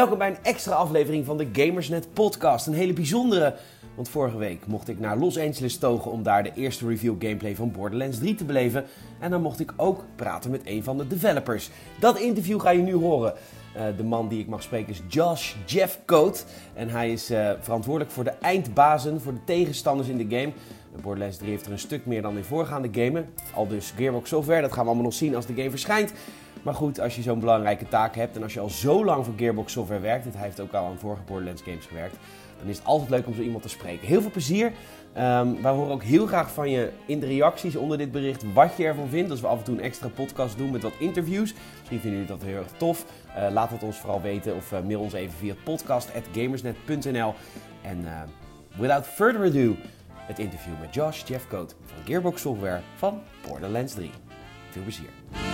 Welkom bij een extra aflevering van de Gamersnet podcast. Een hele bijzondere, want vorige week mocht ik naar Los Angeles togen om daar de eerste review gameplay van Borderlands 3 te beleven. En dan mocht ik ook praten met een van de developers. Dat interview ga je nu horen. Uh, de man die ik mag spreken is Josh Jeffcoat. En hij is uh, verantwoordelijk voor de eindbazen, voor de tegenstanders in de game. Borderlands 3 heeft er een stuk meer dan in voorgaande gamen. Al dus Gearbox Software, dat gaan we allemaal nog zien als de game verschijnt. Maar goed, als je zo'n belangrijke taak hebt en als je al zo lang voor Gearbox Software werkt, en hij heeft ook al aan vorige Borderlands games gewerkt, dan is het altijd leuk om zo iemand te spreken. Heel veel plezier. Um, wij horen ook heel graag van je in de reacties onder dit bericht wat je ervan vindt. Als we af en toe een extra podcast doen met wat interviews. Misschien vinden jullie dat heel erg tof. Uh, laat het ons vooral weten of uh, mail ons even via podcast.gamersnet.nl. En uh, without further ado, het interview met Josh Jeffcoat van Gearbox Software van Borderlands 3. Veel plezier.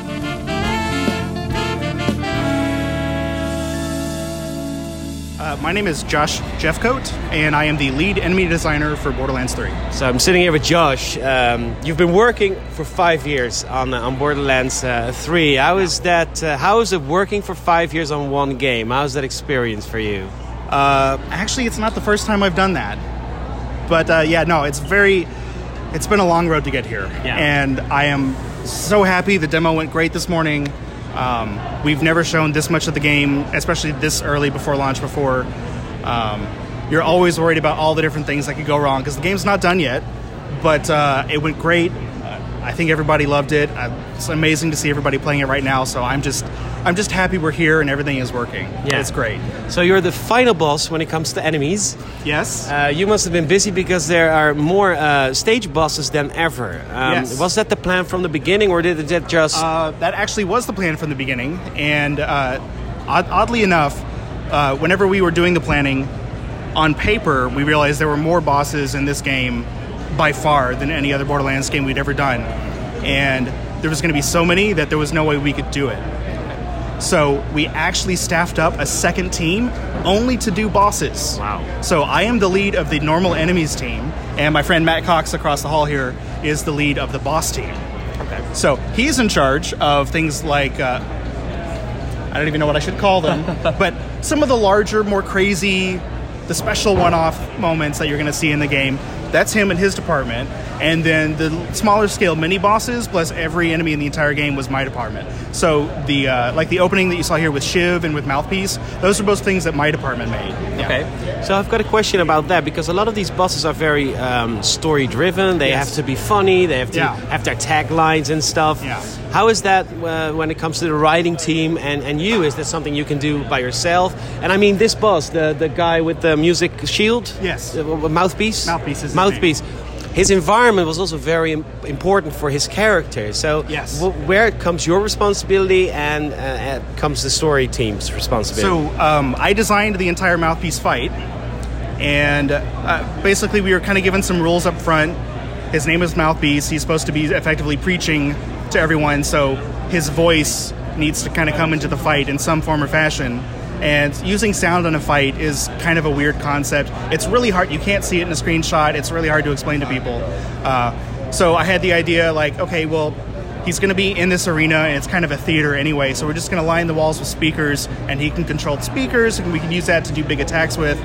Uh, my name is Josh Jeffcoat, and I am the lead enemy designer for Borderlands 3. So I'm sitting here with Josh. Um, you've been working for five years on, uh, on Borderlands uh, 3. How is that? Uh, how is it working for five years on one game? How's that experience for you? Uh, actually, it's not the first time I've done that. But uh, yeah, no, it's very. It's been a long road to get here, yeah. and I am so happy. The demo went great this morning. Um, we've never shown this much of the game, especially this early before launch. Before, um, you're always worried about all the different things that could go wrong because the game's not done yet. But uh, it went great. I think everybody loved it. It's amazing to see everybody playing it right now. So I'm just, I'm just happy we're here and everything is working. Yeah, it's great. So you're the final boss when it comes to enemies. Yes. Uh, you must have been busy because there are more uh, stage bosses than ever. Um, yes. Was that the plan from the beginning, or did it just? Uh, that actually was the plan from the beginning, and uh, odd- oddly enough, uh, whenever we were doing the planning, on paper we realized there were more bosses in this game by far than any other Borderlands game we'd ever done. And there was going to be so many that there was no way we could do it. So we actually staffed up a second team only to do bosses. Wow. So I am the lead of the normal enemies team, and my friend Matt Cox across the hall here is the lead of the boss team. Okay. So he's in charge of things like uh, I don't even know what I should call them, but some of the larger, more crazy, the special one-off moments that you're going to see in the game. That's him and his department. And then the smaller scale mini bosses plus every enemy in the entire game was my department. So the uh, like the opening that you saw here with Shiv and with Mouthpiece, those are both things that my department made. Yeah. Okay. So I've got a question about that because a lot of these bosses are very um, story driven. They Yes. have to be funny. They have to Yeah. have their taglines and stuff. Yeah. How is that uh, when it comes to the writing team and, and you? Is that something you can do by yourself? And I mean, this boss, the the guy with the music shield. Yes. Uh, mouthpiece. Mouthpiece is mouthpiece. His environment was also very important for his character. So, Yes. wh- where comes your responsibility and uh, uh, comes the story team's responsibility? So um, I designed the entire mouthpiece fight, and uh, basically we were kind of given some rules up front. His name is Mouthpiece. He's supposed to be effectively preaching to everyone, so his voice needs to kind of come into the fight in some form or fashion. And using sound in a fight is kind of a weird concept. It's really hard. You can't see it in a screenshot. It's really hard to explain to people. Uh, so I had the idea, like, okay, well, he's going to be in this arena and it's kind of a theater anyway so we're just going to line the walls with speakers and he can control the speakers and we can use that to do big attacks with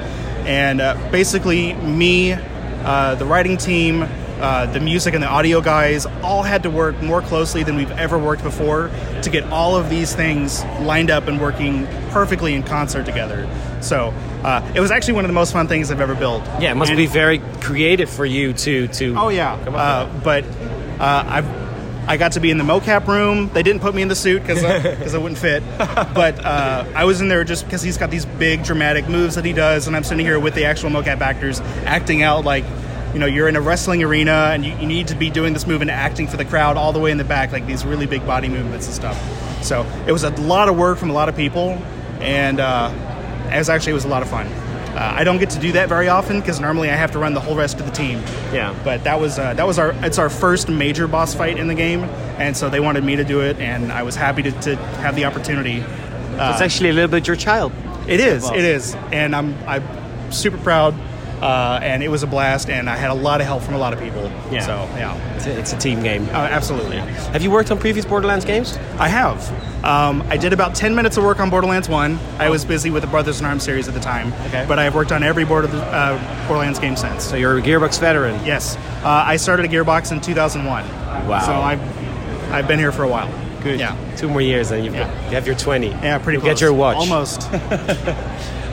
and uh, basically me uh, the writing team uh, the music and the audio guys all had to work more closely than we've ever worked before to get all of these things lined up and working perfectly in concert together so uh, it was actually one of the most fun things i've ever built Yeah, it must And- be very creative for you to to. Oh yeah, uh, but uh, I've I got to be in the mocap room. They didn't put me in the suit because because I wouldn't fit. But uh, I was in there just because he's got these big dramatic moves that he does, and I'm sitting here with the actual mocap actors acting out like. You know, you're in a wrestling arena and you, you need to be doing this move and acting for the crowd all the way in the back, like these really big body movements and stuff. So it was a lot of work from a lot of people, and uh, it was actually it was a lot of fun. Uh, I don't get to do that very often because normally I have to run the whole rest of the team. Yeah. But that was uh, that was our it's our first major boss fight in the game, and so they wanted me to do it, and I was happy to, to have the opportunity. Uh, it's actually a little bit your child. it is, it is, and I'm I'm super proud. Uh, and it was a blast. And I had a lot of help from a lot of people. Yeah. So yeah, It's a, it's a team game. uh, absolutely. Have you worked on previous Borderlands games? I have. Um, I did about 10 minutes of work on Borderlands 1. I was busy with the Brothers in Arms series at the time. Okay. But I've worked on every Border, uh, Borderlands game since. So you're a Gearbox veteran. Yes. Uh, I started at Gearbox in 2001. Wow. So I've, I've been here for a while. Good. Yeah. Two more years and you've Yeah. got, you have your 20. Yeah, pretty close. Get your watch. Almost.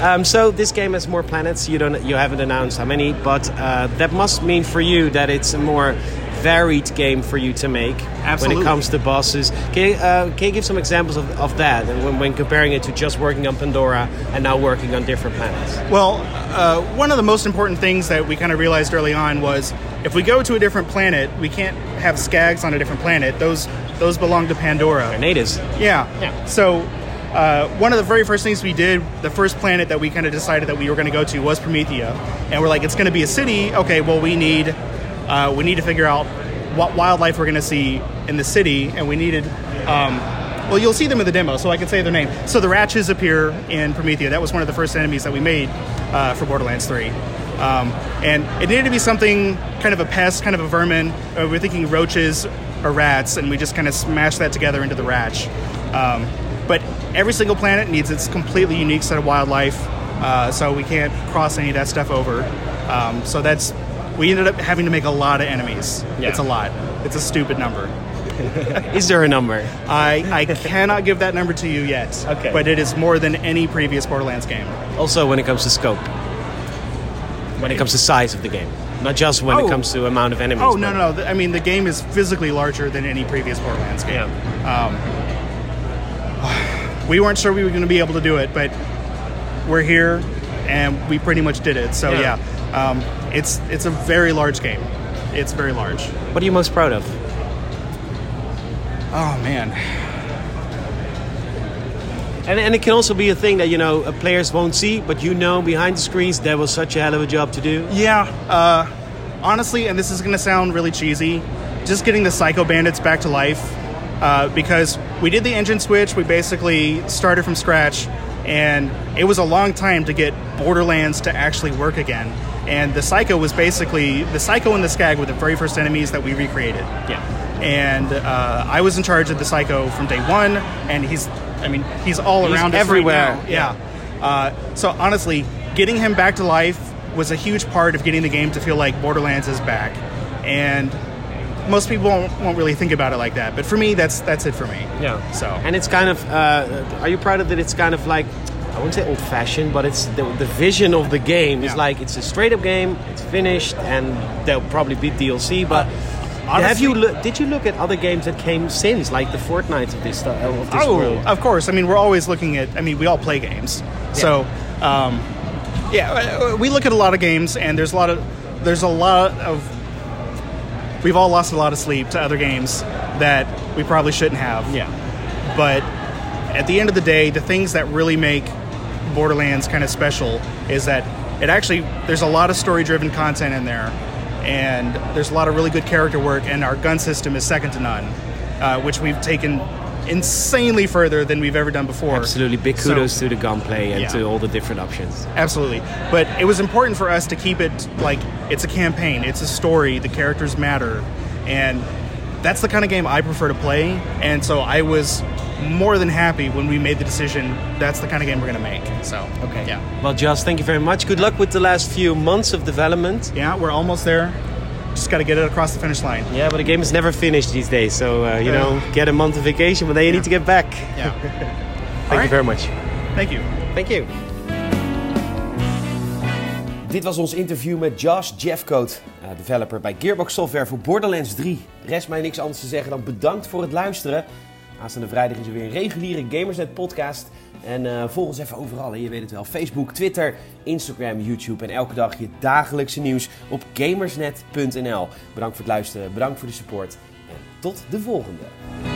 Um, so this game has more planets. You don't. You haven't announced how many, but uh, that must mean for you that it's a more varied game for you to make Absolutely. when it comes to bosses. Can you, uh, can you give some examples of, of that and when, when comparing it to just working on Pandora and now working on different planets? Well, uh, one of the most important things that we kind of realized early on was if we go to a different planet, we can't have skags on a different planet. Those those belong to Pandora. Natives. Yeah. Yeah. So uh, one of the very first things we did, the first planet that we kind of decided that we were going to go to was Promethea, and we're like, it's going to be a city. Okay, well we need uh, we need to figure out what wildlife we're going to see in the city, and we needed. Um, well, you'll see them in the demo, so I can say their name. So the Ratches appear in Promethea. That was one of the first enemies that we made uh, for Borderlands 3. Um, and it needed to be something kind of a pest, kind of a vermin. Uh, we're thinking roaches or rats, and we just kind of smashed that together into the Ratch. Um, but every single planet needs its completely unique set of wildlife, uh, so we can't cross any of that stuff over. Um, so that's we ended up having to make a lot of enemies. Yeah. It's a lot. It's a stupid number. Is there a number? I, I cannot give that number to you yet. Okay. But it is more than any previous Borderlands game. Also, when it comes to scope, when it comes to size of the game, not just when it Oh. comes to amount of enemies. Oh no no no! I mean the game is physically larger than any previous Borderlands game. Um, we weren't sure we were going to be able to do it, but we're here, and we pretty much did it. So Yeah. yeah, um, it's it's a very large game. It's very large. What are you most proud of? Oh man, And, and it can also be a thing that you know uh, players won't see, but you know behind the screens there was such a hell of a job to do. yeah. Uh, honestly, and this is going to sound really cheesy, just getting the Psycho Bandits back to life uh, because we did the engine switch. We basically started from scratch, and it was a long time to get Borderlands to actually work again. And the Psycho was basically the Psycho and the Skag were the very first enemies that we recreated. Yeah. And uh, I was in charge of the Psycho from day one, and he's, I mean, he's all He's around us right everywhere. now. Yeah. Uh, so honestly, getting him back to life was a huge part of getting the game to feel like Borderlands is back. And most people won't, won't really think about it like that, but for me, that's that's it for me. Yeah. So And it's kind of. Uh, are you proud of that? It's kind of like. I won't say old-fashioned, but it's the, the vision of the game is Yeah. like it's a straight-up game. It's finished, and there'll probably be DLC. But have honestly- you loo- did you look at other games that came since, like the Fortnite of this, stu- of this oh, world? of course. I mean, we're always looking at. I mean, we all play games, so um, yeah, uh, we look at a lot of games, and there's a lot of there's a lot of we've all lost a lot of sleep to other games that we probably shouldn't have. Yeah. But at the end of the day, the things that really make Borderlands kind of special is that it actually there's a lot of story-driven content in there, and there's a lot of really good character work, and our gun system is second to none, uh, which we've taken insanely further than we've ever done before. Absolutely, big So- kudos to the gunplay and Yeah. to all the different options. Absolutely. But it was important for us to keep it like it's a campaign, it's a story, the characters matter. And that's the kind of game I prefer to play. And so I was more than happy when we made the decision that's the kind of game we're going to make. So, okay. Yeah. Well, Josh, thank you very much. Good luck with the last few months of development. Yeah, we're almost there. Just got to get it across the finish line. Yeah, but the game is never finished these days, so uh, you Yeah. know, get a month of vacation, but then you need to get back. Yeah. Thank right. you very much. Thank you. Thank you. Dit was ons interview met Josh Jeffcoat, eh, developer bij Gearbox Software voor Borderlands 3. Rest mij niks anders te zeggen dan bedankt voor het luisteren. Aanstaande vrijdag is er weer een reguliere Gamersnet podcast. En eh, volg ons even overal, je weet het wel. Facebook, Twitter, Instagram, YouTube en elke dag je dagelijkse nieuws op gamersnet.nl. Bedankt voor het luisteren, bedankt voor de support en tot de volgende.